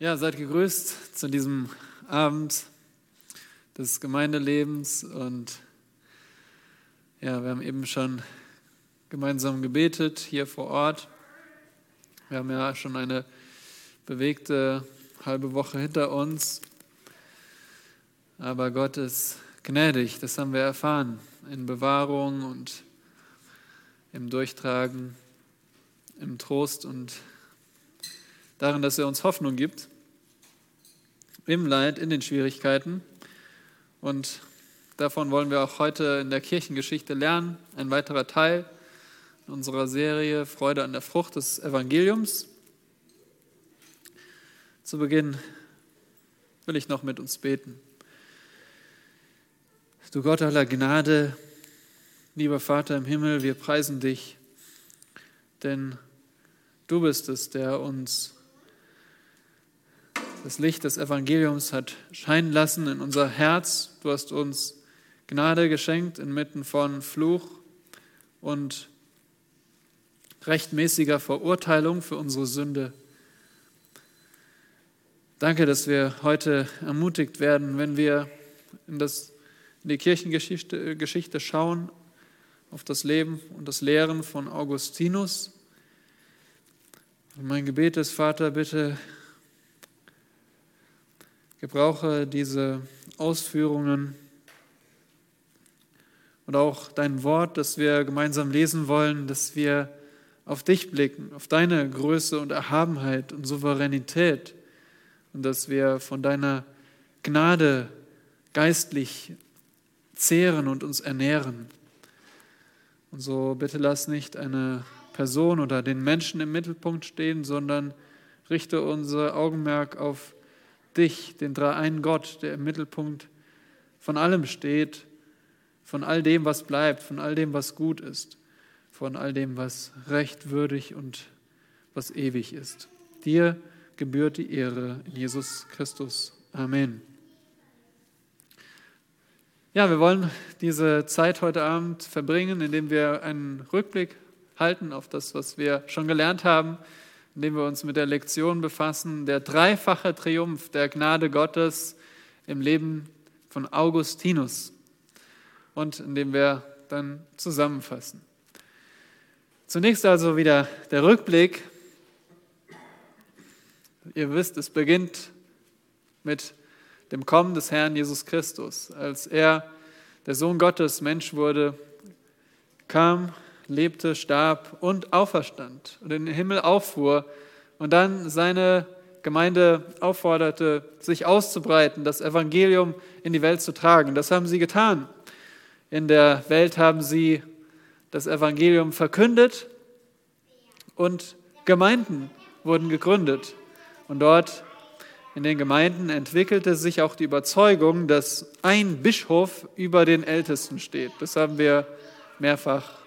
Ja, seid gegrüßt zu diesem Abend des Gemeindelebens und ja, wir haben eben schon gemeinsam gebetet hier vor Ort. Wir haben ja schon eine bewegte halbe Woche hinter uns, aber Gott ist gnädig, das haben wir erfahren, in Bewahrung und im Durchtragen, im Trost und darin, dass er uns Hoffnung gibt, im Leid, in den Schwierigkeiten. Und davon wollen wir auch heute in der Kirchengeschichte lernen. Ein weiterer Teil unserer Serie Freude an der Frucht des Evangeliums. Zu Beginn will ich noch mit uns beten. Du Gott aller Gnade, lieber Vater im Himmel, wir preisen dich, denn du bist es, der uns das Licht des Evangeliums hat scheinen lassen in unser Herz. Du hast uns Gnade geschenkt inmitten von Fluch und rechtmäßiger Verurteilung für unsere Sünde. Danke, dass wir heute ermutigt werden, wenn wir in, das, in die Kirchengeschichte Geschichte schauen, auf das Leben und das Lehren von Augustinus. Und mein Gebet ist, Vater, bitte Gebrauche diese Ausführungen und auch dein Wort, das wir gemeinsam lesen wollen, dass wir auf dich blicken, auf deine Größe und Erhabenheit und Souveränität und dass wir von deiner Gnade geistlich zehren und uns ernähren. Und so bitte lass nicht eine Person oder den Menschen im Mittelpunkt stehen, sondern richte unser Augenmerk auf dich, den dreieinen Gott, der im Mittelpunkt von allem steht, von all dem, was bleibt, von all dem, was gut ist, von all dem, was recht, würdig und was ewig ist. Dir gebührt die Ehre in Jesus Christus. Amen. Ja, wir wollen diese Zeit heute Abend verbringen, indem wir einen Rückblick halten auf das, was wir schon gelernt haben indem wir uns mit der Lektion befassen, der dreifache Triumph der Gnade Gottes im Leben von Augustinus und indem wir dann zusammenfassen. Zunächst also wieder der Rückblick. Ihr wisst, es beginnt mit dem Kommen des Herrn Jesus Christus. Als er, der Sohn Gottes, Mensch wurde, kam lebte, starb und auferstand und in den Himmel auffuhr und dann seine Gemeinde aufforderte, sich auszubreiten, das Evangelium in die Welt zu tragen. Das haben sie getan. In der Welt haben sie das Evangelium verkündet und Gemeinden wurden gegründet. Und dort in den Gemeinden entwickelte sich auch die Überzeugung, dass ein Bischof über den Ältesten steht. Das haben wir mehrfach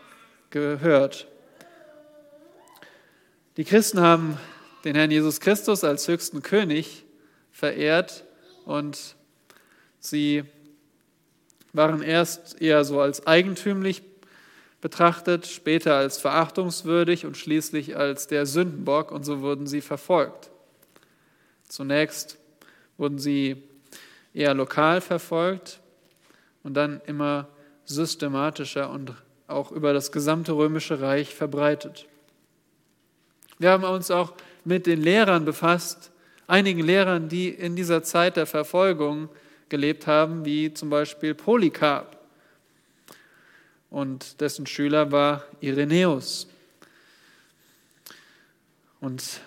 gehört. Die Christen haben den Herrn Jesus Christus als höchsten König verehrt und sie waren erst eher so als eigentümlich betrachtet, später als verachtungswürdig und schließlich als der Sündenbock und so wurden sie verfolgt. Zunächst wurden sie eher lokal verfolgt und dann immer systematischer und auch über das gesamte römische Reich verbreitet. Wir haben uns auch mit den Lehrern befasst, einigen Lehrern, die in dieser Zeit der Verfolgung gelebt haben, wie zum Beispiel Polycarp. Und dessen Schüler war Irenäus. Und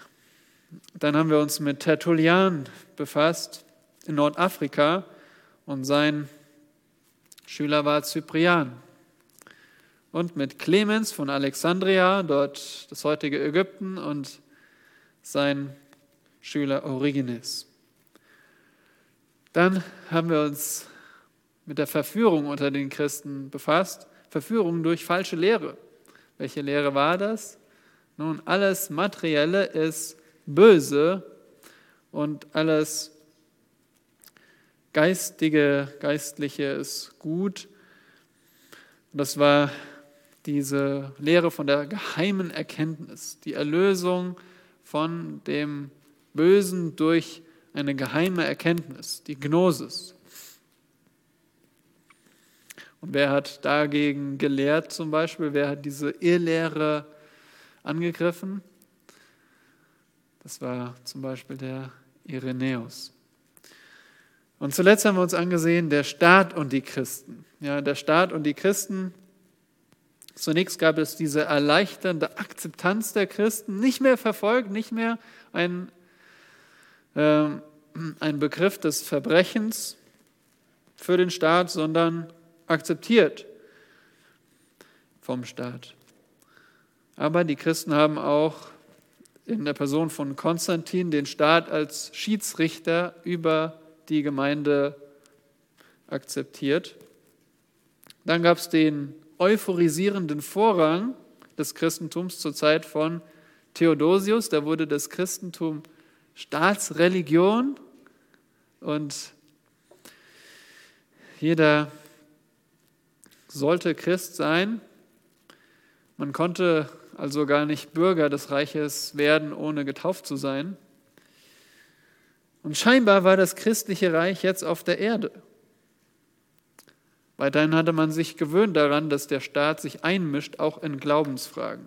dann haben wir uns mit Tertullian befasst in Nordafrika und sein Schüler war Cyprian und mit Clemens von Alexandria, dort das heutige Ägypten, und sein Schüler Origenes. Dann haben wir uns mit der Verführung unter den Christen befasst. Verführung durch falsche Lehre. Welche Lehre war das? Nun, alles Materielle ist böse und alles Geistige, Geistliche ist gut. Das war diese Lehre von der geheimen Erkenntnis, die Erlösung von dem Bösen durch eine geheime Erkenntnis, die Gnosis. Und wer hat dagegen gelehrt zum Beispiel? Wer hat diese Irrlehre angegriffen? Das war zum Beispiel der Irenäus. Und zuletzt haben wir uns angesehen, der Staat und die Christen. Ja, der Staat und die Christen. Zunächst gab es diese erleichternde Akzeptanz der Christen, nicht mehr verfolgt, nicht mehr ein, äh, ein Begriff des Verbrechens für den Staat, sondern akzeptiert vom Staat. Aber die Christen haben auch in der Person von Konstantin den Staat als Schiedsrichter über die Gemeinde akzeptiert. Dann gab es den euphorisierenden Vorrang des Christentums zur Zeit von Theodosius. Da wurde das Christentum Staatsreligion und jeder sollte Christ sein. Man konnte also gar nicht Bürger des Reiches werden, ohne getauft zu sein. Und scheinbar war das christliche Reich jetzt auf der Erde. Weiterhin hatte man sich gewöhnt daran, dass der Staat sich einmischt, auch in Glaubensfragen.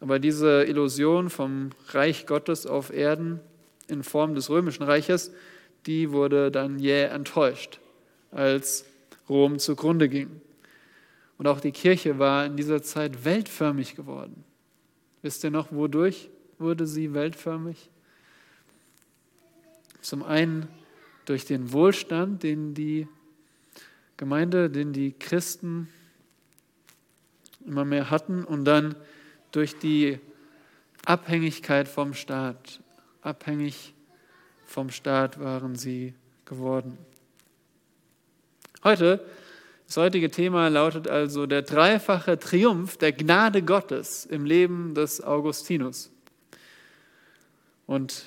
Aber diese Illusion vom Reich Gottes auf Erden in Form des römischen Reiches, die wurde dann jäh enttäuscht, als Rom zugrunde ging. Und auch die Kirche war in dieser Zeit weltförmig geworden. Wisst ihr noch, wodurch wurde sie weltförmig? Zum einen durch den Wohlstand, den die Gemeinde, den die Christen immer mehr hatten und dann durch die Abhängigkeit vom Staat. Abhängig vom Staat waren sie geworden. Heute, das heutige Thema lautet also der dreifache Triumph der Gnade Gottes im Leben des Augustinus. Und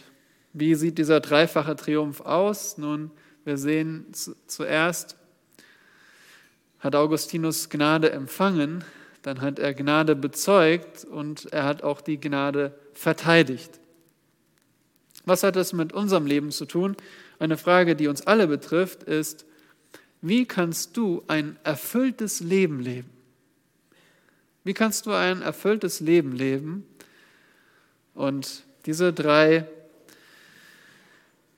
wie sieht dieser dreifache Triumph aus? Nun, wir sehen zuerst, hat Augustinus Gnade empfangen, dann hat er Gnade bezeugt und er hat auch die Gnade verteidigt. Was hat das mit unserem Leben zu tun? Eine Frage, die uns alle betrifft, ist, wie kannst du ein erfülltes Leben leben? Wie kannst du ein erfülltes Leben leben? Und diese drei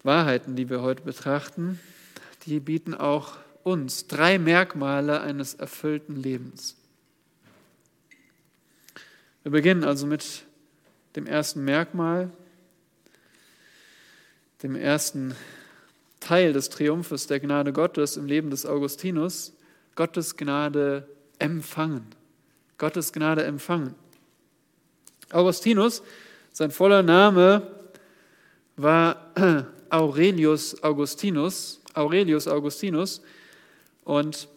Wahrheiten, die wir heute betrachten, die bieten auch uns drei Merkmale eines erfüllten Lebens. Wir beginnen also mit dem ersten Merkmal, dem ersten Teil des Triumphes der Gnade Gottes im Leben des Augustinus, Gottes Gnade empfangen. Gottes Gnade empfangen. Augustinus, sein voller Name war Aurelius Augustinus, Aurelius Augustinus. Und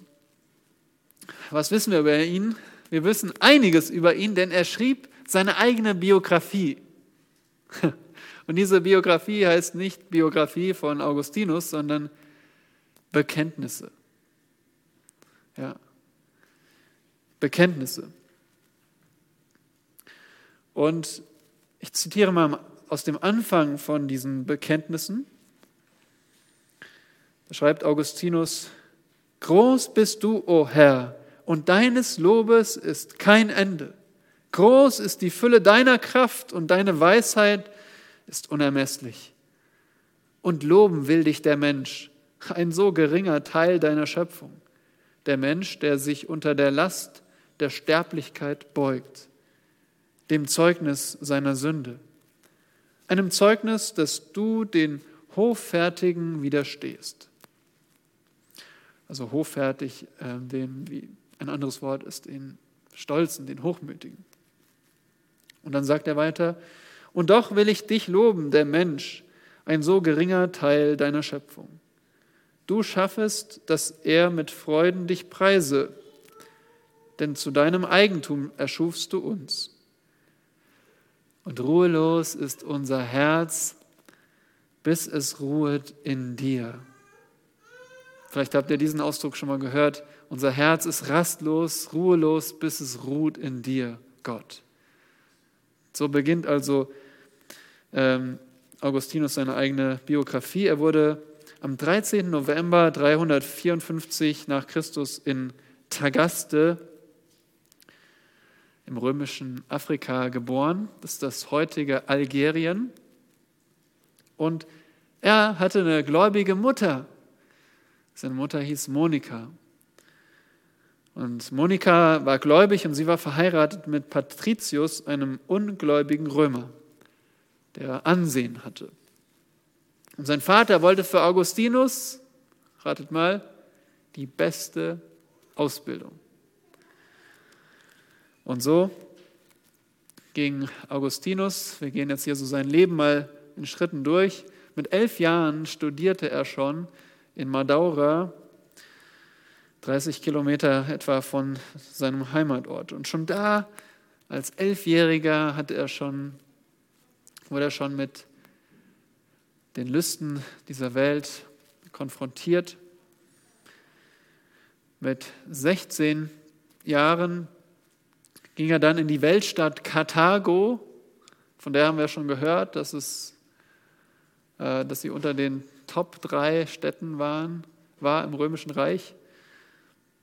was wissen wir über ihn? Wir wissen einiges über ihn, denn er schrieb seine eigene Biografie. Und diese Biografie heißt nicht Biografie von Augustinus, sondern Bekenntnisse. Ja. Bekenntnisse. Und ich zitiere mal aus dem Anfang von diesen Bekenntnissen. Da schreibt Augustinus, Groß bist du, o Herr, und deines Lobes ist kein Ende. Groß ist die Fülle deiner Kraft und deine Weisheit ist unermesslich. Und loben will dich der Mensch, ein so geringer Teil deiner Schöpfung, der Mensch, der sich unter der Last der Sterblichkeit beugt, dem Zeugnis seiner Sünde, einem Zeugnis, dass du den Hoffärtigen widerstehst. Also hoffärtig, äh, den, wie ein anderes Wort ist, den Stolzen, den Hochmütigen. Und dann sagt er weiter, und doch will ich dich loben, der Mensch, ein so geringer Teil deiner Schöpfung. Du schaffest, dass er mit Freuden dich preise, denn zu deinem Eigentum erschufst du uns. Und ruhelos ist unser Herz, bis es ruhet in dir. Vielleicht habt ihr diesen Ausdruck schon mal gehört. Unser Herz ist rastlos, ruhelos, bis es ruht in dir, Gott. So beginnt also ähm, Augustinus seine eigene Biografie. Er wurde am 13. November 354 nach Christus in Tagaste im römischen Afrika geboren. Das ist das heutige Algerien. Und er hatte eine gläubige Mutter. Seine Mutter hieß Monika. Und Monika war gläubig und sie war verheiratet mit Patricius, einem ungläubigen Römer, der Ansehen hatte. Und sein Vater wollte für Augustinus, ratet mal, die beste Ausbildung. Und so ging Augustinus, wir gehen jetzt hier so sein Leben mal in Schritten durch, mit elf Jahren studierte er schon in Madaura, 30 Kilometer etwa von seinem Heimatort. Und schon da, als Elfjähriger, hatte er schon, wurde er schon mit den Lüsten dieser Welt konfrontiert. Mit 16 Jahren ging er dann in die Weltstadt Karthago, von der haben wir schon gehört, dass, es, äh, dass sie unter den Top drei Städten waren, war im Römischen Reich.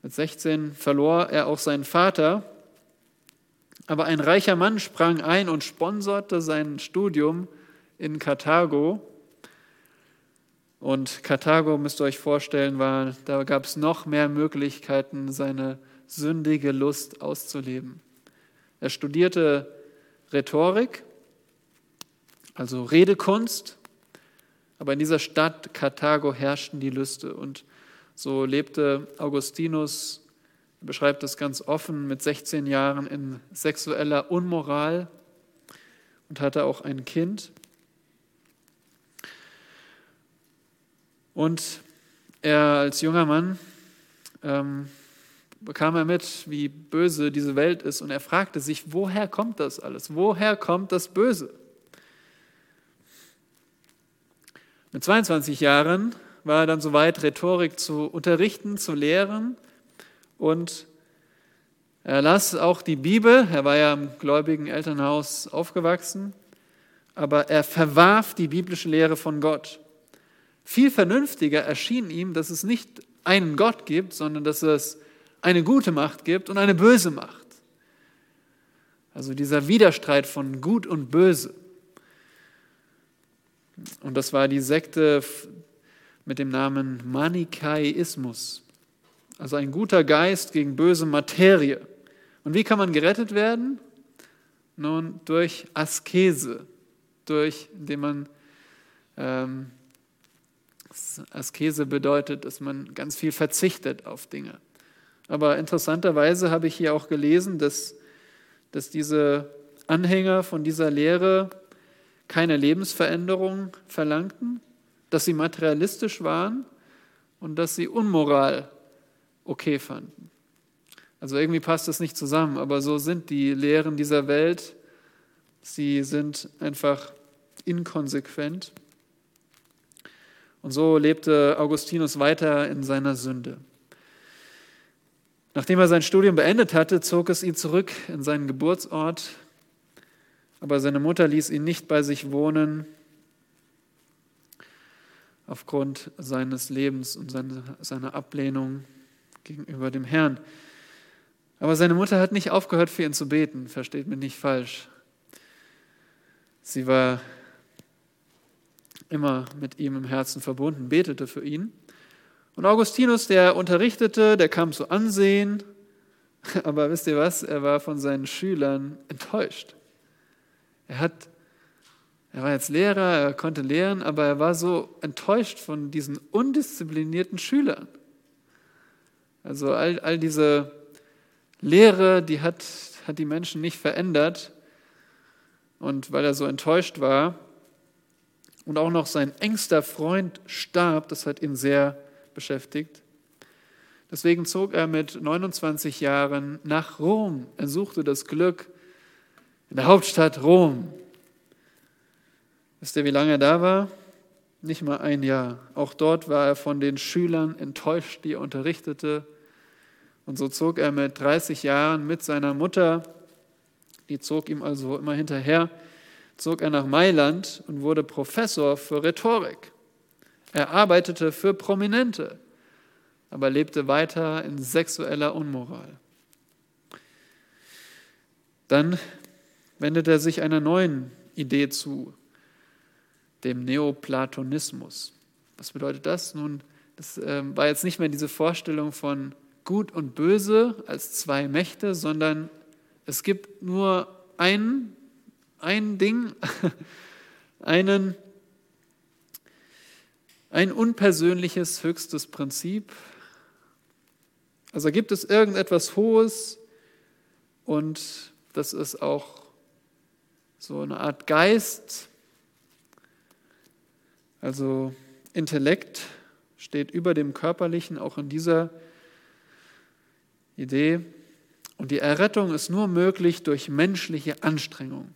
Mit 16 verlor er auch seinen Vater, aber ein reicher Mann sprang ein und sponserte sein Studium in Karthago. Und Karthago, müsst ihr euch vorstellen, war, da gab es noch mehr Möglichkeiten, seine sündige Lust auszuleben. Er studierte Rhetorik, also Redekunst, aber in dieser Stadt Karthago herrschten die Lüste und so lebte Augustinus, er beschreibt das ganz offen, mit 16 Jahren in sexueller Unmoral und hatte auch ein Kind. Und er als junger Mann ähm, bekam er mit, wie böse diese Welt ist und er fragte sich, woher kommt das alles? Woher kommt das Böse? Mit 22 Jahren war er dann soweit, Rhetorik zu unterrichten, zu lehren und er las auch die Bibel, er war ja im gläubigen Elternhaus aufgewachsen, aber er verwarf die biblische Lehre von Gott. Viel vernünftiger erschien ihm, dass es nicht einen Gott gibt, sondern dass es eine gute Macht gibt und eine böse Macht. Also dieser Widerstreit von Gut und Böse. Und das war die Sekte mit dem Namen Manichaeismus. Also ein guter Geist gegen böse Materie. Und wie kann man gerettet werden? Nun, durch Askese, durch, indem man, ähm, Askese bedeutet, dass man ganz viel verzichtet auf Dinge. Aber interessanterweise habe ich hier auch gelesen, dass, dass diese Anhänger von dieser Lehre keine Lebensveränderung verlangten, dass sie materialistisch waren und dass sie Unmoral okay fanden. Also irgendwie passt das nicht zusammen, aber so sind die Lehren dieser Welt. Sie sind einfach inkonsequent. Und so lebte Augustinus weiter in seiner Sünde. Nachdem er sein Studium beendet hatte, zog es ihn zurück in seinen Geburtsort, aber seine Mutter ließ ihn nicht bei sich wohnen aufgrund seines Lebens und seiner Ablehnung gegenüber dem Herrn. Aber seine Mutter hat nicht aufgehört, für ihn zu beten, versteht mich nicht falsch. Sie war immer mit ihm im Herzen verbunden, betete für ihn. Und Augustinus, der unterrichtete, der kam zu Ansehen, aber wisst ihr was, er war von seinen Schülern enttäuscht. Er, hat, er war jetzt Lehrer, er konnte lehren, aber er war so enttäuscht von diesen undisziplinierten Schülern. Also all, all diese Lehre, die hat, hat die Menschen nicht verändert. Und weil er so enttäuscht war und auch noch sein engster Freund starb, das hat ihn sehr beschäftigt. Deswegen zog er mit 29 Jahren nach Rom. Er suchte das Glück in der Hauptstadt Rom. Wisst ihr, wie lange er da war? Nicht mal ein Jahr. Auch dort war er von den Schülern enttäuscht, die er unterrichtete. Und so zog er mit 30 Jahren mit seiner Mutter, die zog ihm also immer hinterher, zog er nach Mailand und wurde Professor für Rhetorik. Er arbeitete für Prominente, aber lebte weiter in sexueller Unmoral. Dann wendet er sich einer neuen Idee zu, dem Neoplatonismus. Was bedeutet das? Nun, das äh, war jetzt nicht mehr diese Vorstellung von Gut und Böse als zwei Mächte, sondern es gibt nur ein, ein Ding, einen, ein unpersönliches höchstes Prinzip. Also gibt es irgendetwas Hohes und das ist auch so eine Art Geist, also Intellekt steht über dem Körperlichen, auch in dieser Idee. Und die Errettung ist nur möglich durch menschliche Anstrengung.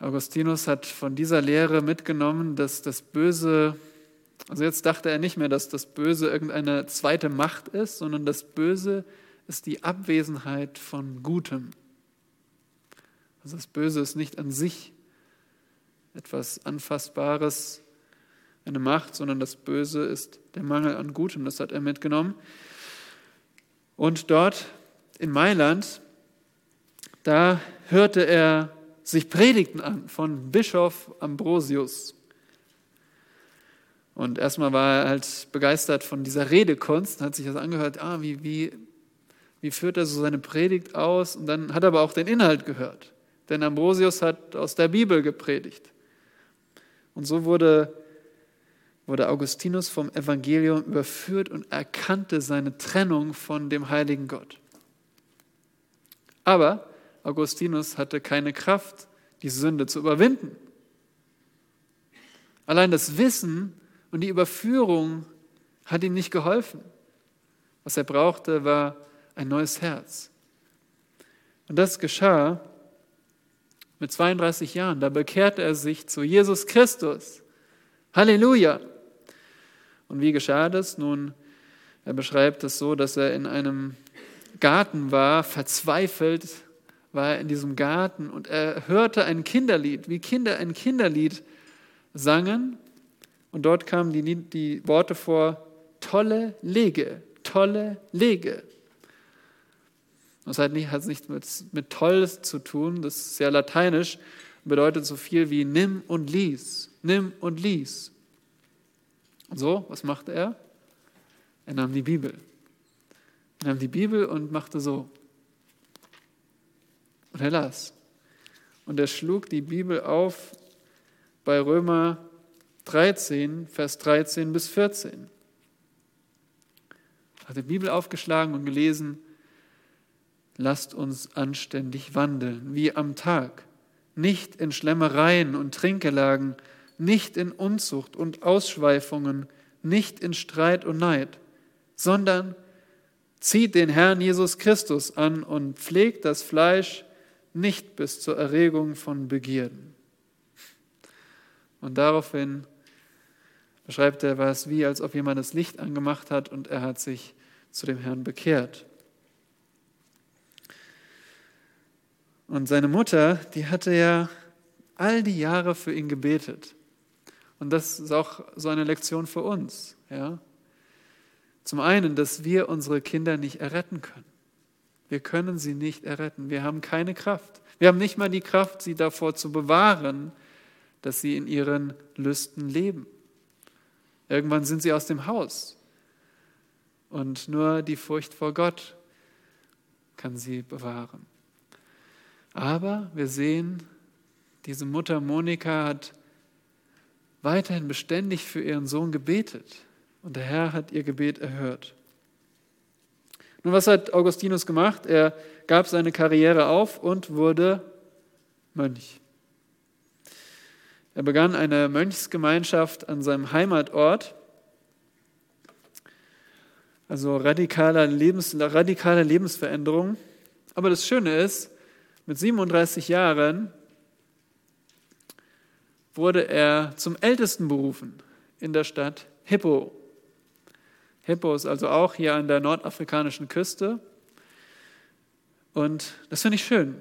Augustinus hat von dieser Lehre mitgenommen, dass das Böse, also jetzt dachte er nicht mehr, dass das Böse irgendeine zweite Macht ist, sondern das Böse ist die Abwesenheit von Gutem. Also das Böse ist nicht an sich etwas Anfassbares, eine Macht, sondern das Böse ist der Mangel an Gutem. Das hat er mitgenommen. Und dort in Mailand, da hörte er sich Predigten an von Bischof Ambrosius. Und erstmal war er halt begeistert von dieser Redekunst, hat sich das angehört, ah, wie, wie, wie führt er so seine Predigt aus? Und dann hat er aber auch den Inhalt gehört. Denn Ambrosius hat aus der Bibel gepredigt. Und so wurde, wurde Augustinus vom Evangelium überführt und erkannte seine Trennung von dem heiligen Gott. Aber Augustinus hatte keine Kraft, die Sünde zu überwinden. Allein das Wissen und die Überführung hat ihm nicht geholfen. Was er brauchte, war ein neues Herz. Und das geschah mit 32 Jahren. Da bekehrte er sich zu Jesus Christus. Halleluja! Und wie geschah das? Nun, er beschreibt es so, dass er in einem Garten war, verzweifelt war er in diesem Garten und er hörte ein Kinderlied, wie Kinder ein Kinderlied sangen. Und dort kamen die, die Worte vor, tolle Lege, tolle Lege. Das hat, nicht, nichts mit, mit toll zu tun, das ist sehr lateinisch, bedeutet so viel wie nimm und lies, nimm und lies. Und so, was machte er? Er nahm die Bibel. Er nahm die Bibel und machte so. Und er las. Und er schlug die Bibel auf bei Römer 13, Vers 13 bis 14. Er hat die Bibel aufgeschlagen und gelesen, lasst uns anständig wandeln, wie am Tag, nicht in Schlemmereien und Trinkgelagen, nicht in Unzucht und Ausschweifungen, nicht in Streit und Neid, sondern zieht den Herrn Jesus Christus an und pflegt das Fleisch nicht bis zur Erregung von Begierden. Und daraufhin beschreibt er, war es wie, als ob jemand das Licht angemacht hat und er hat sich zu dem Herrn bekehrt. Und seine Mutter, die hatte ja all die Jahre für ihn gebetet. Und das ist auch so eine Lektion für uns. Ja? Zum einen, dass wir unsere Kinder nicht erretten können. Wir können sie nicht erretten. Wir haben keine Kraft. Wir haben nicht mal die Kraft, sie davor zu bewahren, dass sie in ihren Lüsten leben. Irgendwann sind sie aus dem Haus. Und nur die Furcht vor Gott kann sie bewahren. Aber wir sehen, diese Mutter Monika hat weiterhin beständig für ihren Sohn gebetet und der Herr hat ihr Gebet erhört. Nun, was hat Augustinus gemacht? Er gab seine Karriere auf und wurde Mönch. Er begann eine Mönchsgemeinschaft an seinem Heimatort, also radikale, Lebens, radikale Lebensveränderung. Aber das Schöne ist, mit 37 Jahren wurde er zum Ältesten berufen in der Stadt Hippo. Hippo ist also auch hier an der nordafrikanischen Küste. Und das finde ich schön.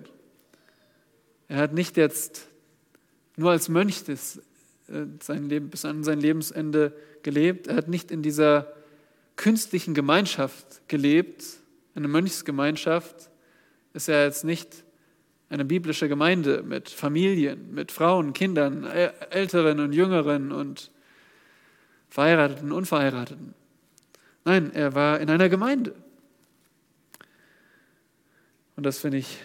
Er hat nicht jetzt nur als Mönch das, äh, sein Leben, bis an sein Lebensende gelebt. Er hat nicht in dieser künstlichen Gemeinschaft gelebt, eine Mönchsgemeinschaft. Ist ja jetzt nicht eine biblische Gemeinde mit Familien, mit Frauen, Kindern, Älteren und Jüngeren und Verheirateten, Unverheirateten. Nein, er war in einer Gemeinde. Und das finde ich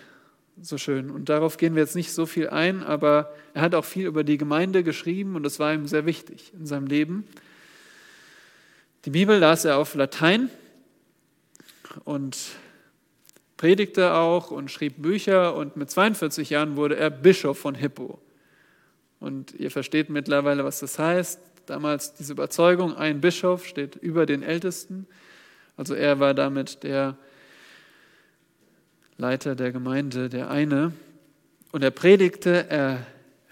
so schön. Und darauf gehen wir jetzt nicht so viel ein, aber er hat auch viel über die Gemeinde geschrieben und das war ihm sehr wichtig in seinem Leben. Die Bibel las er auf Latein und predigte auch und schrieb Bücher und mit 42 Jahren wurde er Bischof von Hippo. Und ihr versteht mittlerweile, was das heißt. Damals diese Überzeugung, ein Bischof steht über den Ältesten. Also er war damit der Leiter der Gemeinde, der eine. Und er predigte, er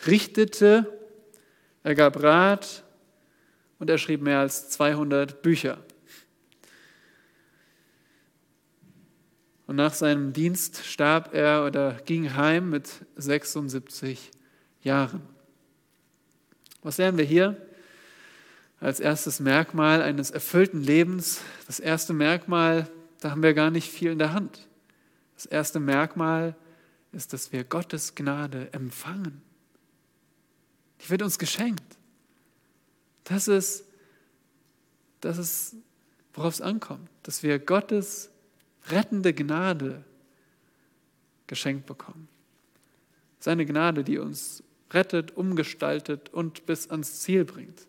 richtete, er gab Rat und er schrieb mehr als 200 Bücher. Und nach seinem Dienst starb er oder ging heim mit 76 Jahren. Was lernen wir hier? Als erstes Merkmal eines erfüllten Lebens, das erste Merkmal, da haben wir gar nicht viel in der Hand. Das erste Merkmal ist, dass wir Gottes Gnade empfangen. Die wird uns geschenkt. Das ist, das ist worauf es ankommt, dass wir Gottes rettende Gnade geschenkt bekommen. Seine Gnade, die uns rettet, umgestaltet und bis ans Ziel bringt.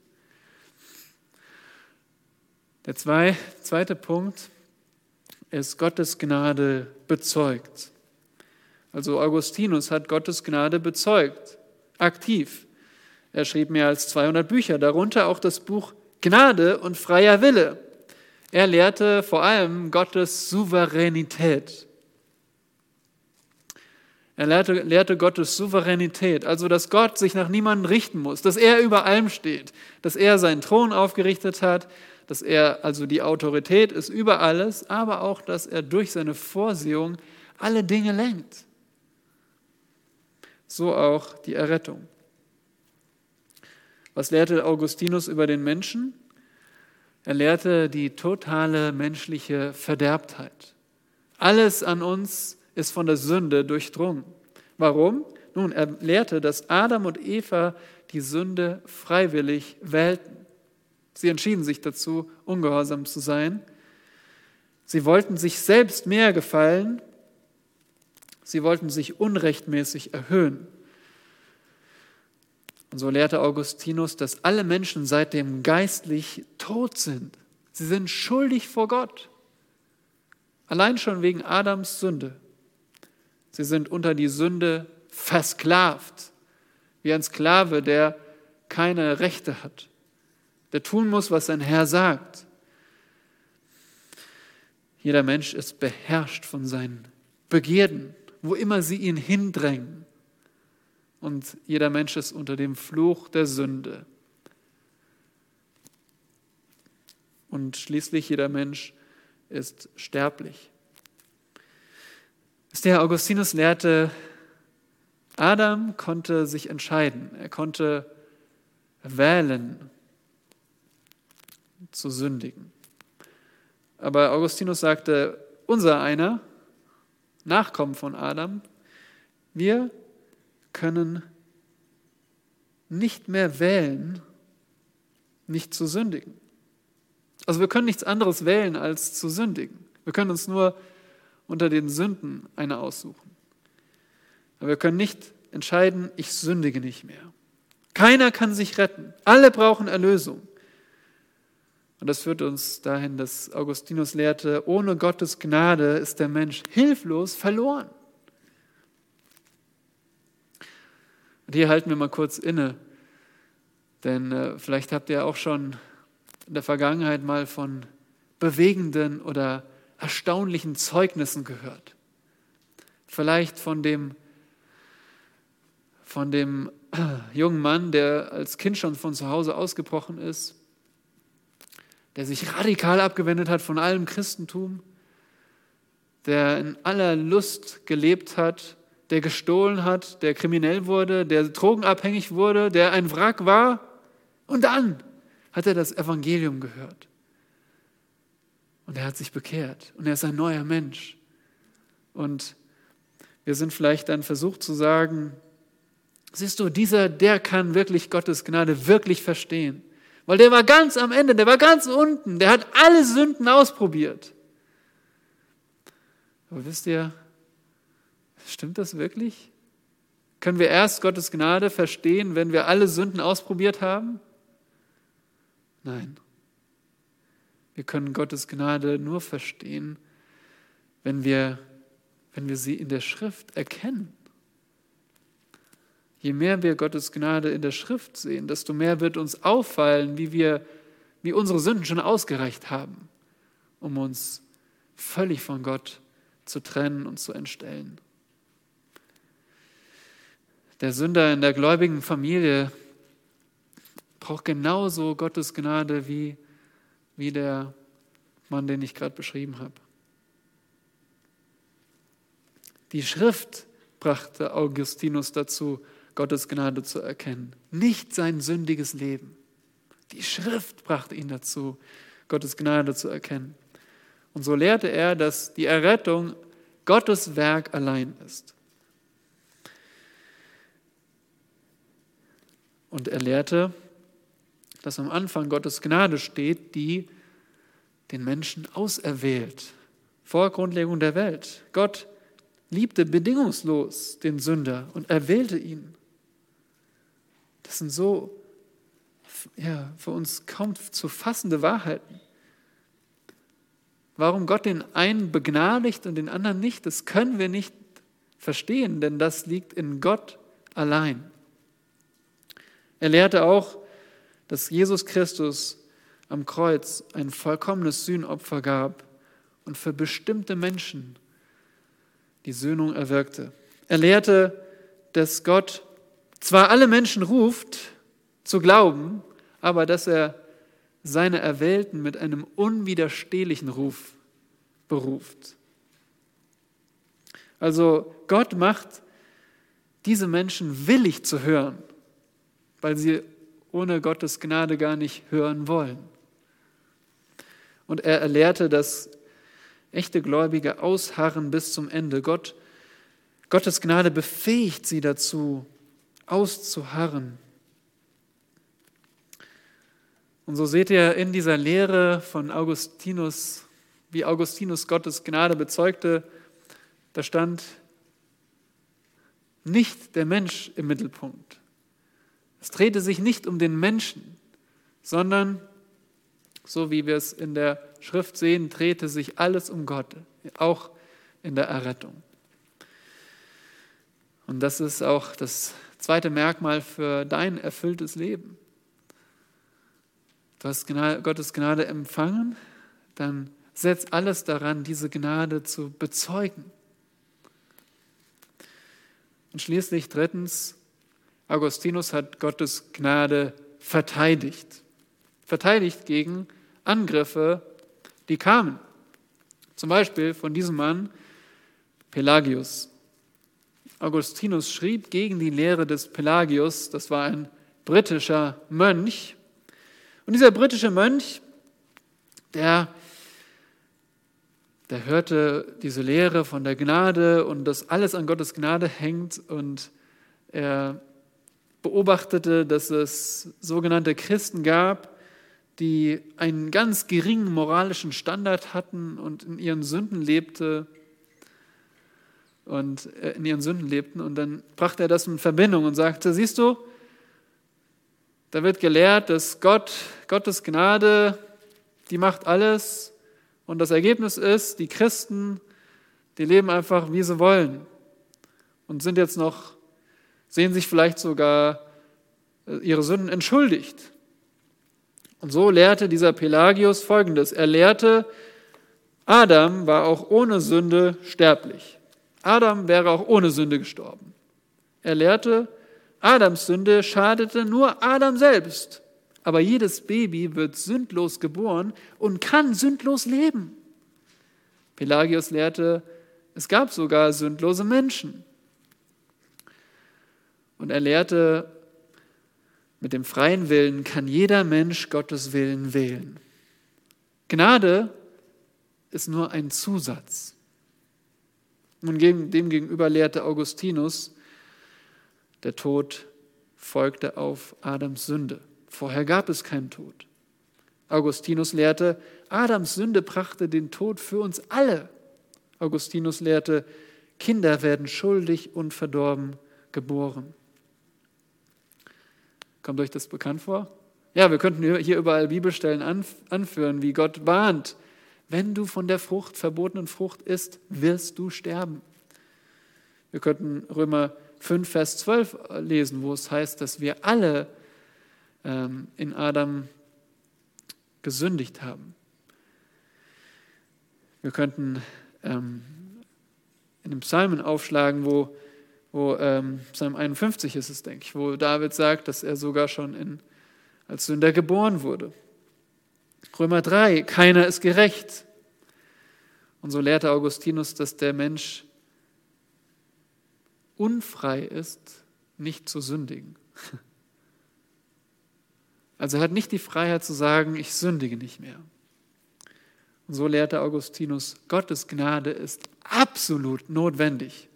Der zwei, zweite Punkt ist Gottes Gnade bezeugt. Also Augustinus hat Gottes Gnade bezeugt, aktiv. Er schrieb mehr als 200 Bücher, darunter auch das Buch Gnade und freier Wille. Er lehrte vor allem Gottes Souveränität. Er lehrte, lehrte, Gottes Souveränität, also dass Gott sich nach niemandem richten muss, dass er über allem steht, dass er seinen Thron aufgerichtet hat, dass er also die Autorität ist über alles, aber auch, dass er durch seine Vorsehung alle Dinge lenkt. So auch die Errettung. Was lehrte Augustinus über den Menschen? Er lehrte die totale menschliche Verderbtheit. Alles an uns ist von der Sünde durchdrungen. Warum? Nun, er lehrte, dass Adam und Eva die Sünde freiwillig wählten. Sie entschieden sich dazu, ungehorsam zu sein. Sie wollten sich selbst mehr gefallen. Sie wollten sich unrechtmäßig erhöhen. Und so lehrte Augustinus, dass alle Menschen seitdem geistlich tot sind. Sie sind schuldig vor Gott. Allein schon wegen Adams Sünde. Sie sind unter die Sünde versklavt, wie ein Sklave, der keine Rechte hat, der tun muss, was sein Herr sagt. Jeder Mensch ist beherrscht von seinen Begierden, wo immer sie ihn hindrängen und jeder Mensch ist unter dem Fluch der Sünde. Und schließlich jeder Mensch ist sterblich. Der Augustinus lehrte, Adam konnte sich entscheiden, er konnte wählen zu sündigen. Aber Augustinus sagte, unser einer, Nachkommen von Adam, wir können nicht mehr wählen, nicht zu sündigen. Also wir können nichts anderes wählen, als zu sündigen. Wir können uns nur unter den Sünden eine aussuchen. Aber wir können nicht entscheiden, ich sündige nicht mehr. Keiner kann sich retten. Alle brauchen Erlösung. Und das führt uns dahin, dass Augustinus lehrte, ohne Gottes Gnade ist der Mensch hilflos verloren. Hier halten wir mal kurz inne, denn äh, vielleicht habt ihr auch schon in der Vergangenheit mal von bewegenden oder erstaunlichen Zeugnissen gehört. Vielleicht von dem, von dem äh, jungen Mann, der als Kind schon von zu Hause ausgebrochen ist, der sich radikal abgewendet hat von allem Christentum, der in aller Lust gelebt hat, der gestohlen hat, der kriminell wurde, der drogenabhängig wurde, der ein Wrack war. Und dann hat er das Evangelium gehört. Und er hat sich bekehrt und er ist ein neuer Mensch. Und wir sind vielleicht dann versucht zu sagen, siehst du, dieser, der kann wirklich Gottes Gnade wirklich verstehen. Weil der war ganz am Ende, der war ganz unten, der hat alle Sünden ausprobiert. Aber wisst ihr, stimmt das wirklich? Können wir erst Gottes Gnade verstehen, wenn wir alle Sünden ausprobiert haben? Nein. Wir können Gottes Gnade nur verstehen, wenn wir, wenn wir sie in der Schrift erkennen. Je mehr wir Gottes Gnade in der Schrift sehen, desto mehr wird uns auffallen, wie wir, wie unsere Sünden schon ausgereicht haben, um uns völlig von Gott zu trennen und zu entstellen. Der Sünder in der gläubigen Familie braucht genauso Gottes Gnade wie, wie der Mann, den ich gerade beschrieben habe. Die Schrift brachte Augustinus dazu, Gottes Gnade zu erkennen, nicht sein sündiges Leben. Die Schrift brachte ihn dazu, Gottes Gnade zu erkennen. Und so lehrte er, dass die Errettung Gottes Werk allein ist. Und er lehrte, dass am Anfang Gottes Gnade steht, die den Menschen auserwählt, vor Grundlegung der Welt. Gott liebte bedingungslos den Sünder und erwählte ihn. Das sind so ja, für uns kaum zu fassende Wahrheiten. Warum Gott den einen begnadigt und den anderen nicht, das können wir nicht verstehen, denn das liegt in Gott allein. Er lehrte auch, dass Jesus Christus am Kreuz ein vollkommenes Sühnopfer gab und für bestimmte Menschen die Söhnung erwirkte. Er lehrte, dass Gott zwar alle Menschen ruft zu glauben, aber dass er seine Erwählten mit einem unwiderstehlichen Ruf beruft. Also Gott macht diese Menschen willig zu hören, weil sie ohne Gottes Gnade gar nicht hören wollen. Und er erlehrte, dass echte Gläubige ausharren bis zum Ende. Gott, Gottes Gnade befähigt sie dazu, auszuharren. Und so seht ihr in dieser Lehre von Augustinus, wie Augustinus Gottes Gnade bezeugte, da stand nicht der Mensch im Mittelpunkt. Es drehte sich nicht um den Menschen, sondern, so wie wir es in der Schrift sehen, drehte sich alles um Gott, auch in der Errettung. Und das ist auch das zweite Merkmal für dein erfülltes Leben. Du hast Gottes Gnade empfangen, dann setz alles daran, diese Gnade zu bezeugen. Und schließlich drittens, Augustinus hat Gottes Gnade verteidigt. Verteidigt gegen Angriffe, die kamen. Zum Beispiel von diesem Mann Pelagius. Augustinus schrieb gegen die Lehre des Pelagius, das war ein britischer Mönch. Und dieser britische Mönch, der, der hörte diese Lehre von der Gnade und dass alles an Gottes Gnade hängt und er beobachtete, dass es sogenannte Christen gab, die einen ganz geringen moralischen Standard hatten und in ihren Sünden lebte und äh, in ihren Sünden lebten. Und dann brachte er das in Verbindung und sagte, siehst du, da wird gelehrt, dass Gott, Gottes Gnade, die macht alles. Und das Ergebnis ist, die Christen, die leben einfach, wie sie wollen. Und sind jetzt noch, sehen sich vielleicht sogar äh, ihre Sünden entschuldigt. Und so lehrte dieser Pelagius Folgendes. Er lehrte, Adam war auch ohne Sünde sterblich. Adam wäre auch ohne Sünde gestorben. Er lehrte, Adams Sünde schadete nur Adam selbst. Aber jedes Baby wird sündlos geboren und kann sündlos leben. Pelagius lehrte, es gab sogar sündlose Menschen. Und er lehrte, mit dem freien Willen kann jeder Mensch Gottes Willen wählen. Gnade ist nur ein Zusatz. Und demgegenüber lehrte Augustinus, der Tod folgte auf Adams Sünde. Vorher gab es keinen Tod. Augustinus lehrte, Adams Sünde brachte den Tod für uns alle. Augustinus lehrte, Kinder werden schuldig und verdorben geboren. Kommt euch das bekannt vor? Ja, wir könnten hier überall Bibelstellen anführen, wie Gott warnt, wenn du von der Frucht, verbotenen Frucht isst, wirst du sterben. Wir könnten Römer 5, Vers 12 lesen, wo es heißt, dass wir alle ähm, in Adam gesündigt haben. Wir könnten ähm, in den Psalmen aufschlagen, wo, wo ähm, Psalm 51 ist es, denke ich, wo David sagt, dass er sogar schon in, als Sünder geboren wurde. Römer 3, keiner ist gerecht. Und so lehrte Augustinus, dass der Mensch unfrei ist, nicht zu sündigen. Also er hat nicht die Freiheit zu sagen, ich sündige nicht mehr. Und so lehrte Augustinus, Gottes Gnade ist absolut notwendig.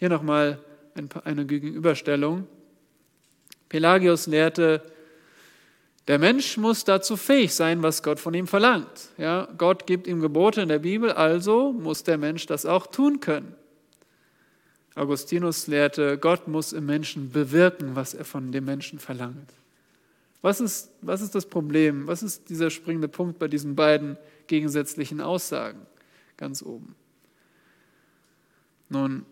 Hier nochmal eine Gegenüberstellung. Pelagius lehrte, der Mensch muss dazu fähig sein, was Gott von ihm verlangt. Ja, Gott gibt ihm Gebote in der Bibel, also muss der Mensch das auch tun können. Augustinus lehrte, Gott muss im Menschen bewirken, was er von dem Menschen verlangt. Was ist, was ist das Problem? Was ist dieser springende Punkt bei diesen beiden gegensätzlichen Aussagen ganz oben? Nun,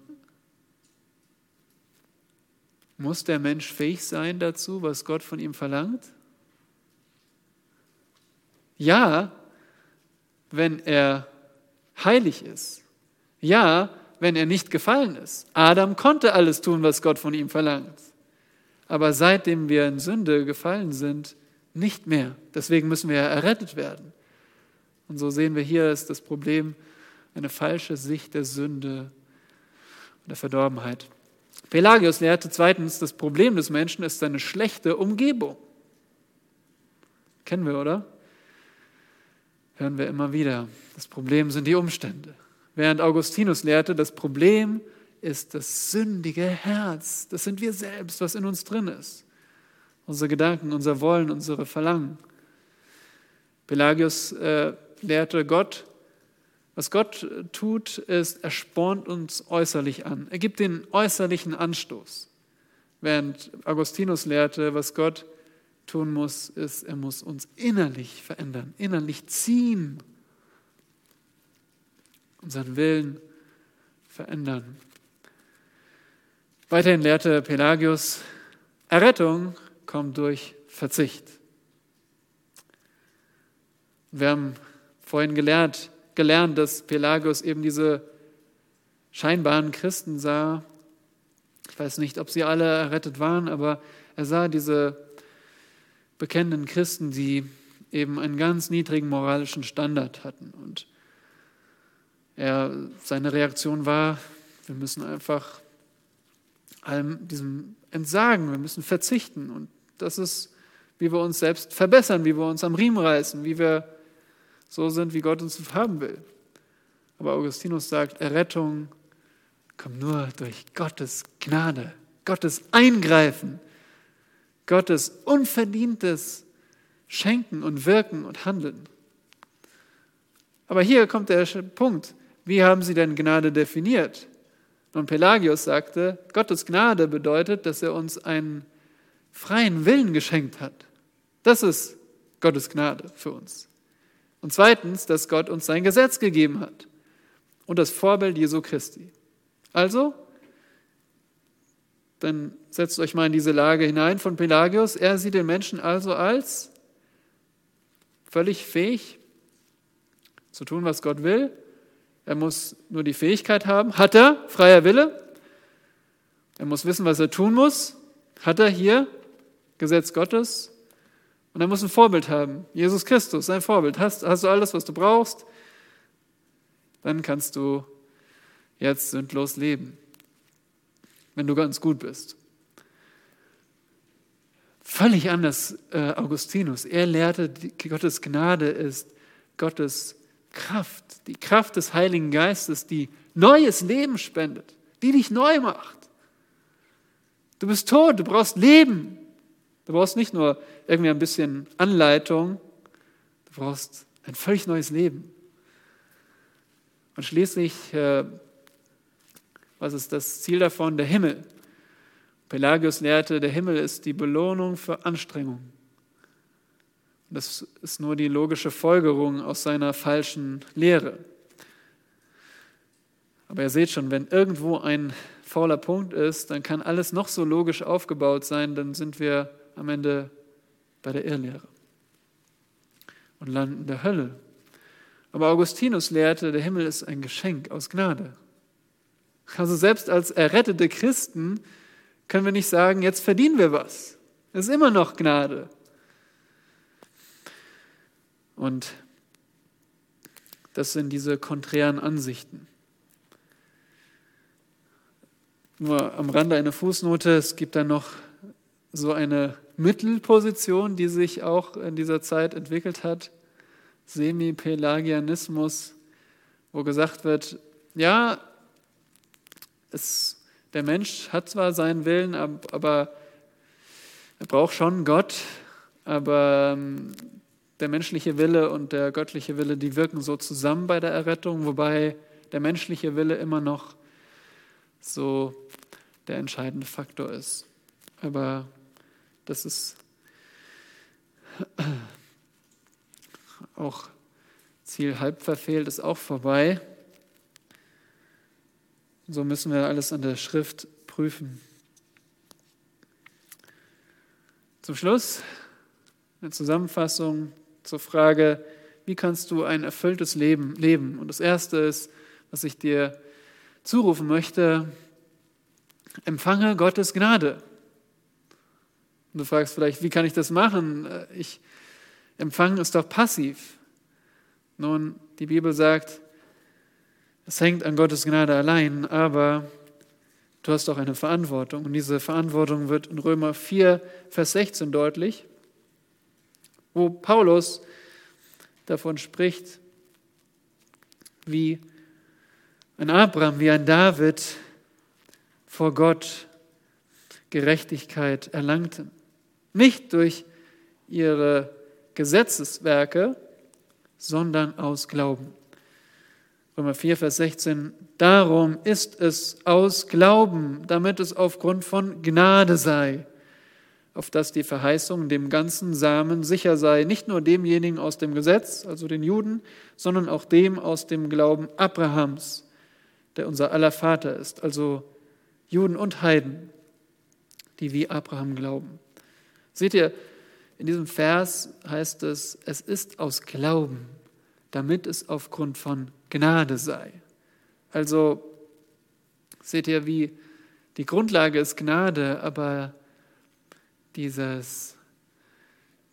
muss der Mensch fähig sein dazu, was Gott von ihm verlangt? Ja, wenn er heilig ist. Ja, wenn er nicht gefallen ist. Adam konnte alles tun, was Gott von ihm verlangt aber seitdem wir in Sünde gefallen sind, nicht mehr. Deswegen müssen wir ja errettet werden. Und so sehen wir hier ist das Problem eine falsche Sicht der Sünde und der Verdorbenheit. Pelagius lehrte zweitens, das Problem des Menschen ist seine schlechte Umgebung. Kennen wir, oder? Hören wir immer wieder. Das Problem sind die Umstände. Während Augustinus lehrte, das Problem ist, das sündige Herz. Das sind wir selbst, was in uns drin ist. Unsere Gedanken, unser Wollen, unsere Verlangen. Pelagius äh, lehrte Gott, was Gott tut, ist, er spornt uns äußerlich an. Er gibt den äußerlichen Anstoß. Während Augustinus lehrte, was Gott tun muss, ist, er muss uns innerlich verändern, innerlich ziehen, unseren Willen verändern. Weiterhin lehrte Pelagius, Errettung kommt durch Verzicht. Wir haben vorhin gelernt, gelernt, dass Pelagius eben diese scheinbaren Christen sah. Ich weiß nicht, ob sie alle errettet waren, aber er sah diese bekennenden Christen, die eben einen ganz niedrigen moralischen Standard hatten. Und er, seine Reaktion war, wir müssen einfach allem diesem entsagen. Wir müssen verzichten. Und das ist, wie wir uns selbst verbessern, wie wir uns am Riemen reißen, wie wir so sind, wie Gott uns haben will. Aber Augustinus sagt, Errettung kommt nur durch Gottes Gnade, Gottes Eingreifen, Gottes unverdientes Schenken und Wirken und Handeln. Aber hier kommt der Punkt. Wie haben Sie denn Gnade definiert? Und Pelagius sagte, Gottes Gnade bedeutet, dass er uns einen freien Willen geschenkt hat. Das ist Gottes Gnade für uns. Und zweitens, dass Gott uns sein Gesetz gegeben hat und das Vorbild Jesu Christi. Also, dann setzt euch mal in diese Lage hinein von Pelagius. Er sieht den Menschen also als völlig fähig zu tun, was Gott will er muss nur die Fähigkeit haben. Hat er freier Wille? Er muss wissen, was er tun muss. Hat er hier Gesetz Gottes? Und er muss ein Vorbild haben. Jesus Christus, sein Vorbild. Hast, hast du alles, was du brauchst? dann kannst du jetzt sündlos leben, wenn du ganz gut bist. Völlig anders äh, Augustinus. Er lehrte, die, Gottes Gnade ist Gottes Kraft, die Kraft des Heiligen Geistes, die neues Leben spendet, die dich neu macht. Du bist tot, du brauchst Leben. Du brauchst nicht nur irgendwie ein bisschen Anleitung, du brauchst ein völlig neues Leben. Und schließlich, äh, was ist das Ziel davon? Der Himmel. Pelagius lehrte, der Himmel ist die Belohnung für Anstrengung. Das ist nur die logische Folgerung aus seiner falschen Lehre. Aber ihr seht schon, wenn irgendwo ein fauler Punkt ist, dann kann alles noch so logisch aufgebaut sein, dann sind wir am Ende bei der Irrlehre und landen in der Hölle. Aber Augustinus lehrte, der Himmel ist ein Geschenk aus Gnade. Also selbst als errettete Christen können wir nicht sagen, jetzt verdienen wir was. Es ist immer noch Gnade. Und das sind diese konträren Ansichten. Nur am Rande eine Fußnote, es gibt da noch so eine Mittelposition, die sich auch in dieser Zeit entwickelt hat, Semi-Pelagianismus, wo gesagt wird, ja, es, der Mensch hat zwar seinen Willen, aber er braucht schon Gott, aber ähm, der menschliche Wille und der göttliche Wille, die wirken so zusammen bei der Errettung, wobei der menschliche Wille immer noch so der entscheidende Faktor ist. Aber das ist auch Ziel halb verfehlt, ist auch vorbei. So müssen wir alles an der Schrift prüfen. Zum Schluss eine Zusammenfassung zur Frage, wie kannst du ein erfülltes Leben leben? Und das Erste ist, was ich dir zurufen möchte, empfange Gottes Gnade. Und du fragst vielleicht, wie kann ich das machen? Ich empfange es doch passiv. Nun, die Bibel sagt, es hängt an Gottes Gnade allein, aber du hast auch eine Verantwortung. Und diese Verantwortung wird in Römer 4, Vers 16 deutlich wo Paulus davon spricht, wie ein Abraham, wie ein David vor Gott Gerechtigkeit erlangten. Nicht durch ihre Gesetzeswerke, sondern aus Glauben. Römer 4, Vers 16. Darum ist es aus Glauben, damit es aufgrund von Gnade sei auf dass die Verheißung dem ganzen Samen sicher sei, nicht nur demjenigen aus dem Gesetz, also den Juden, sondern auch dem aus dem Glauben Abrahams, der unser aller Vater ist, also Juden und Heiden, die wie Abraham glauben. Seht ihr, in diesem Vers heißt es, es ist aus Glauben, damit es aufgrund von Gnade sei. Also seht ihr, wie die Grundlage ist Gnade, aber dieses,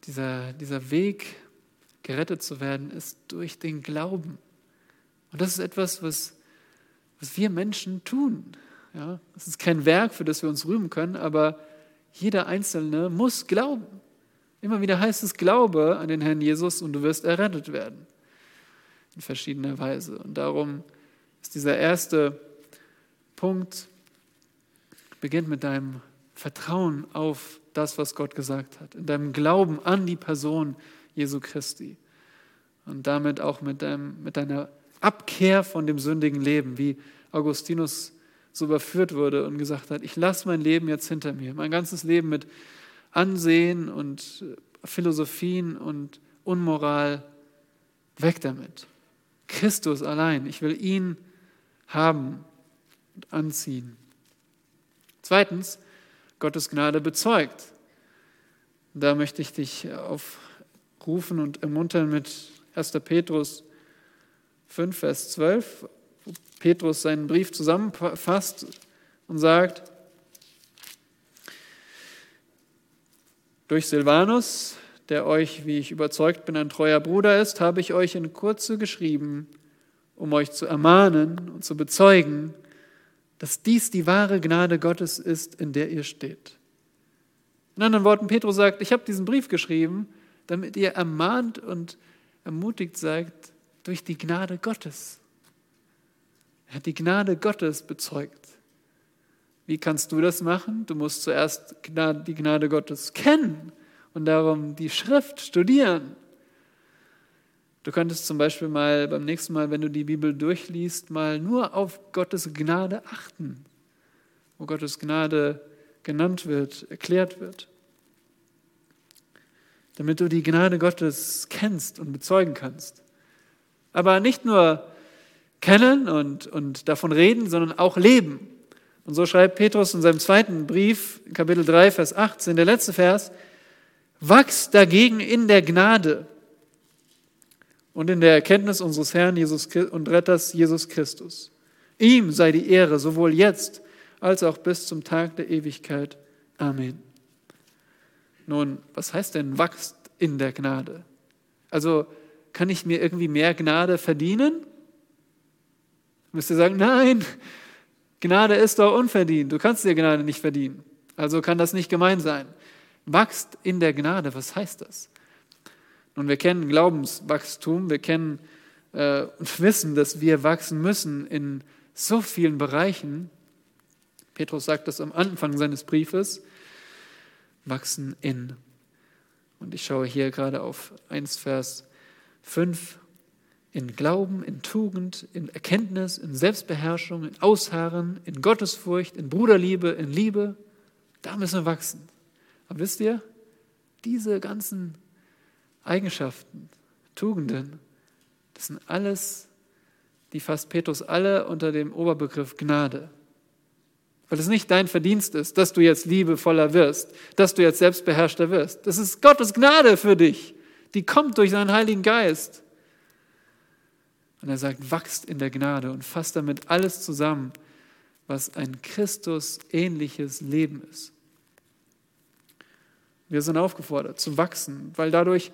dieser, dieser Weg, gerettet zu werden, ist durch den Glauben. Und das ist etwas, was, was wir Menschen tun. Ja, es ist kein Werk, für das wir uns rühmen können, aber jeder Einzelne muss glauben. Immer wieder heißt es, glaube an den Herrn Jesus und du wirst errettet werden. In verschiedener Weise. Und darum ist dieser erste Punkt, beginnt mit deinem Vertrauen auf das, was Gott gesagt hat, in deinem Glauben an die Person Jesu Christi und damit auch mit, deinem, mit deiner Abkehr von dem sündigen Leben, wie Augustinus so überführt wurde und gesagt hat, ich lasse mein Leben jetzt hinter mir, mein ganzes Leben mit Ansehen und Philosophien und Unmoral, weg damit. Christus allein, ich will ihn haben und anziehen. Zweitens, Gottes Gnade bezeugt. Da möchte ich dich aufrufen und ermuntern mit 1. Petrus 5, Vers 12, wo Petrus seinen Brief zusammenfasst und sagt, durch Silvanus, der euch, wie ich überzeugt bin, ein treuer Bruder ist, habe ich euch in Kurze geschrieben, um euch zu ermahnen und zu bezeugen, dass dies die wahre Gnade Gottes ist, in der ihr steht. In anderen Worten, Petrus sagt, ich habe diesen Brief geschrieben, damit ihr ermahnt und ermutigt seid durch die Gnade Gottes. Er hat die Gnade Gottes bezeugt. Wie kannst du das machen? Du musst zuerst die Gnade Gottes kennen und darum die Schrift studieren. Du könntest zum Beispiel mal beim nächsten Mal, wenn du die Bibel durchliest, mal nur auf Gottes Gnade achten, wo Gottes Gnade genannt wird, erklärt wird. Damit du die Gnade Gottes kennst und bezeugen kannst. Aber nicht nur kennen und, und davon reden, sondern auch leben. Und so schreibt Petrus in seinem zweiten Brief, Kapitel 3, Vers 18, der letzte Vers, wachst dagegen in der Gnade und in der Erkenntnis unseres Herrn Jesus und Retters Jesus Christus. Ihm sei die Ehre sowohl jetzt als auch bis zum Tag der Ewigkeit. Amen. Nun, was heißt denn wachst in der Gnade? Also kann ich mir irgendwie mehr Gnade verdienen? Müsst ihr sagen, nein, Gnade ist doch unverdient. Du kannst dir Gnade nicht verdienen. Also kann das nicht gemein sein. Wachst in der Gnade, was heißt das? Nun, wir kennen Glaubenswachstum, wir kennen äh, und wissen, dass wir wachsen müssen in so vielen Bereichen. Petrus sagt das am Anfang seines Briefes, wachsen in. Und ich schaue hier gerade auf 1 Vers 5, in Glauben, in Tugend, in Erkenntnis, in Selbstbeherrschung, in Ausharren, in Gottesfurcht, in Bruderliebe, in Liebe. Da müssen wir wachsen. Aber wisst ihr, diese ganzen Eigenschaften, Tugenden, das sind alles, die fasst Petrus alle unter dem Oberbegriff Gnade. Weil es nicht dein Verdienst ist, dass du jetzt liebevoller wirst, dass du jetzt selbstbeherrschter wirst. Das ist Gottes Gnade für dich. Die kommt durch seinen Heiligen Geist. Und er sagt, wachst in der Gnade und fasst damit alles zusammen, was ein Christus ähnliches Leben ist. Wir sind aufgefordert zu wachsen, weil dadurch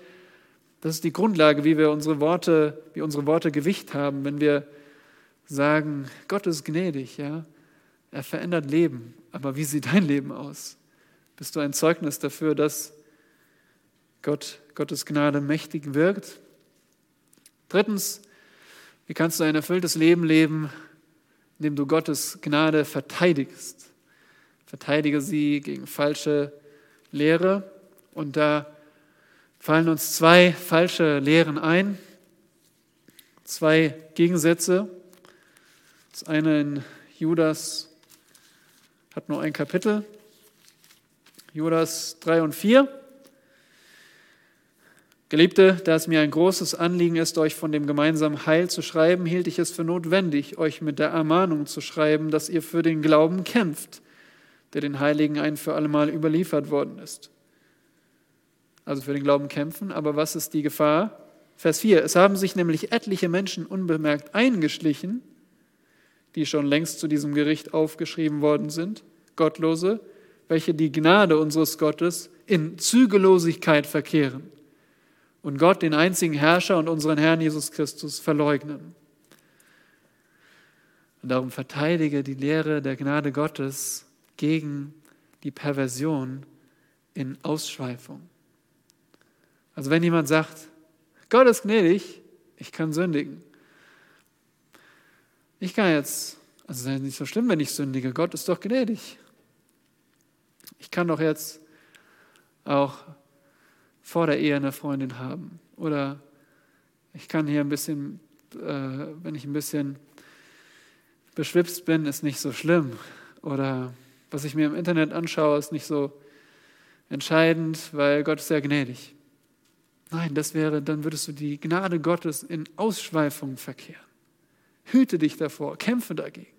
das ist die Grundlage, wie wir unsere Worte, wie unsere Worte Gewicht haben, wenn wir sagen, Gott ist gnädig, ja. Er verändert Leben. Aber wie sieht dein Leben aus? Bist du ein Zeugnis dafür, dass Gott, Gottes Gnade mächtig wirkt? Drittens, wie kannst du ein erfülltes Leben leben, indem du Gottes Gnade verteidigst? Verteidige sie gegen falsche Lehre und da fallen uns zwei falsche Lehren ein, zwei Gegensätze. Das eine in Judas hat nur ein Kapitel, Judas 3 und 4. Geliebte, da es mir ein großes Anliegen ist, euch von dem gemeinsamen Heil zu schreiben, hielt ich es für notwendig, euch mit der Ermahnung zu schreiben, dass ihr für den Glauben kämpft, der den Heiligen ein für allemal überliefert worden ist also für den Glauben kämpfen. Aber was ist die Gefahr? Vers 4. Es haben sich nämlich etliche Menschen unbemerkt eingeschlichen, die schon längst zu diesem Gericht aufgeschrieben worden sind, Gottlose, welche die Gnade unseres Gottes in Zügellosigkeit verkehren und Gott, den einzigen Herrscher und unseren Herrn Jesus Christus, verleugnen. Und darum verteidige die Lehre der Gnade Gottes gegen die Perversion in Ausschweifung. Also wenn jemand sagt, Gott ist gnädig, ich kann sündigen. Ich kann jetzt, also es ist nicht so schlimm, wenn ich sündige, Gott ist doch gnädig. Ich kann doch jetzt auch vor der Ehe eine Freundin haben. Oder ich kann hier ein bisschen, äh, wenn ich ein bisschen beschwipst bin, ist nicht so schlimm. Oder was ich mir im Internet anschaue, ist nicht so entscheidend, weil Gott ist sehr gnädig. Nein, das wäre, dann würdest du die Gnade Gottes in Ausschweifung verkehren. Hüte dich davor, kämpfe dagegen.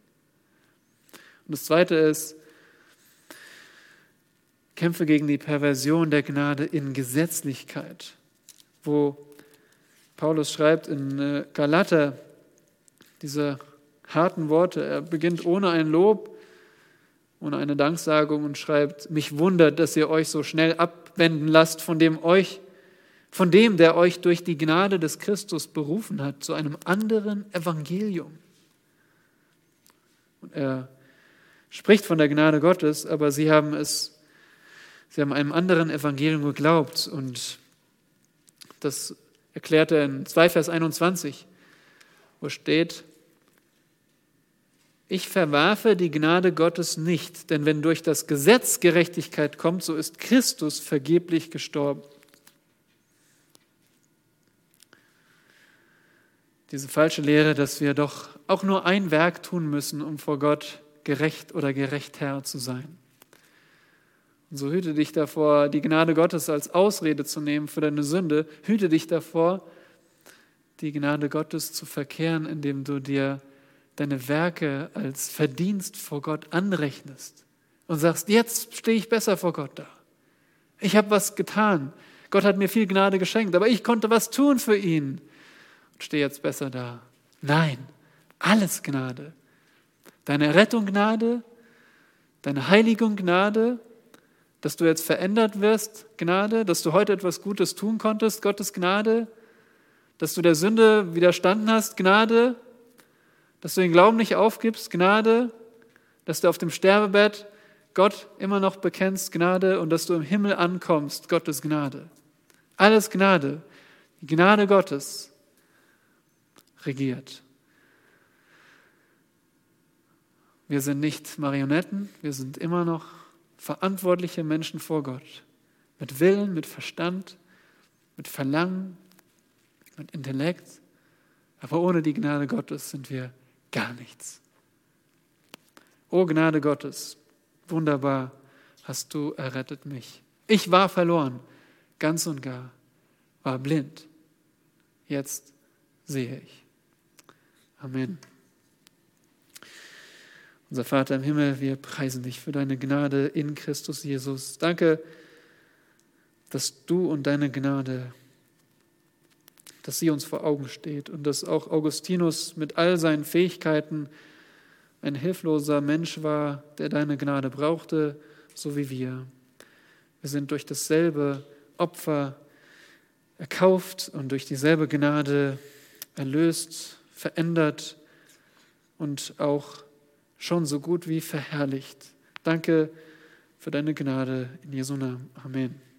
Und das Zweite ist, kämpfe gegen die Perversion der Gnade in Gesetzlichkeit, wo Paulus schreibt in äh, Galater diese harten Worte. Er beginnt ohne ein Lob, ohne eine Danksagung und schreibt, mich wundert, dass ihr euch so schnell abwenden lasst von dem euch von dem, der euch durch die Gnade des Christus berufen hat, zu einem anderen Evangelium. Und er spricht von der Gnade Gottes, aber sie haben es, sie haben einem anderen Evangelium geglaubt. Und das erklärt er in 2 Vers 21, wo steht, ich verwerfe die Gnade Gottes nicht, denn wenn durch das Gesetz Gerechtigkeit kommt, so ist Christus vergeblich gestorben. Diese falsche Lehre, dass wir doch auch nur ein Werk tun müssen, um vor Gott gerecht oder gerecht Herr zu sein. Und so hüte dich davor, die Gnade Gottes als Ausrede zu nehmen für deine Sünde. Hüte dich davor, die Gnade Gottes zu verkehren, indem du dir deine Werke als Verdienst vor Gott anrechnest und sagst, jetzt stehe ich besser vor Gott da. Ich habe was getan. Gott hat mir viel Gnade geschenkt, aber ich konnte was tun für ihn und stehe jetzt besser da. Nein, alles Gnade. Deine Rettung Gnade, deine Heiligung Gnade, dass du jetzt verändert wirst Gnade, dass du heute etwas Gutes tun konntest, Gottes Gnade, dass du der Sünde widerstanden hast Gnade, dass du den Glauben nicht aufgibst Gnade, dass du auf dem Sterbebett Gott immer noch bekennst Gnade und dass du im Himmel ankommst Gottes Gnade. Alles Gnade, die Gnade Gottes regiert. Wir sind nicht Marionetten, wir sind immer noch verantwortliche Menschen vor Gott. Mit Willen, mit Verstand, mit Verlangen, mit Intellekt. Aber ohne die Gnade Gottes sind wir gar nichts. O Gnade Gottes, wunderbar hast du errettet mich. Ich war verloren, ganz und gar, war blind. Jetzt sehe ich. Amen. Unser Vater im Himmel, wir preisen dich für deine Gnade in Christus Jesus. Danke, dass du und deine Gnade, dass sie uns vor Augen steht und dass auch Augustinus mit all seinen Fähigkeiten ein hilfloser Mensch war, der deine Gnade brauchte, so wie wir. Wir sind durch dasselbe Opfer erkauft und durch dieselbe Gnade erlöst, verändert und auch schon so gut wie verherrlicht. Danke für deine Gnade in Jesu Namen. Amen.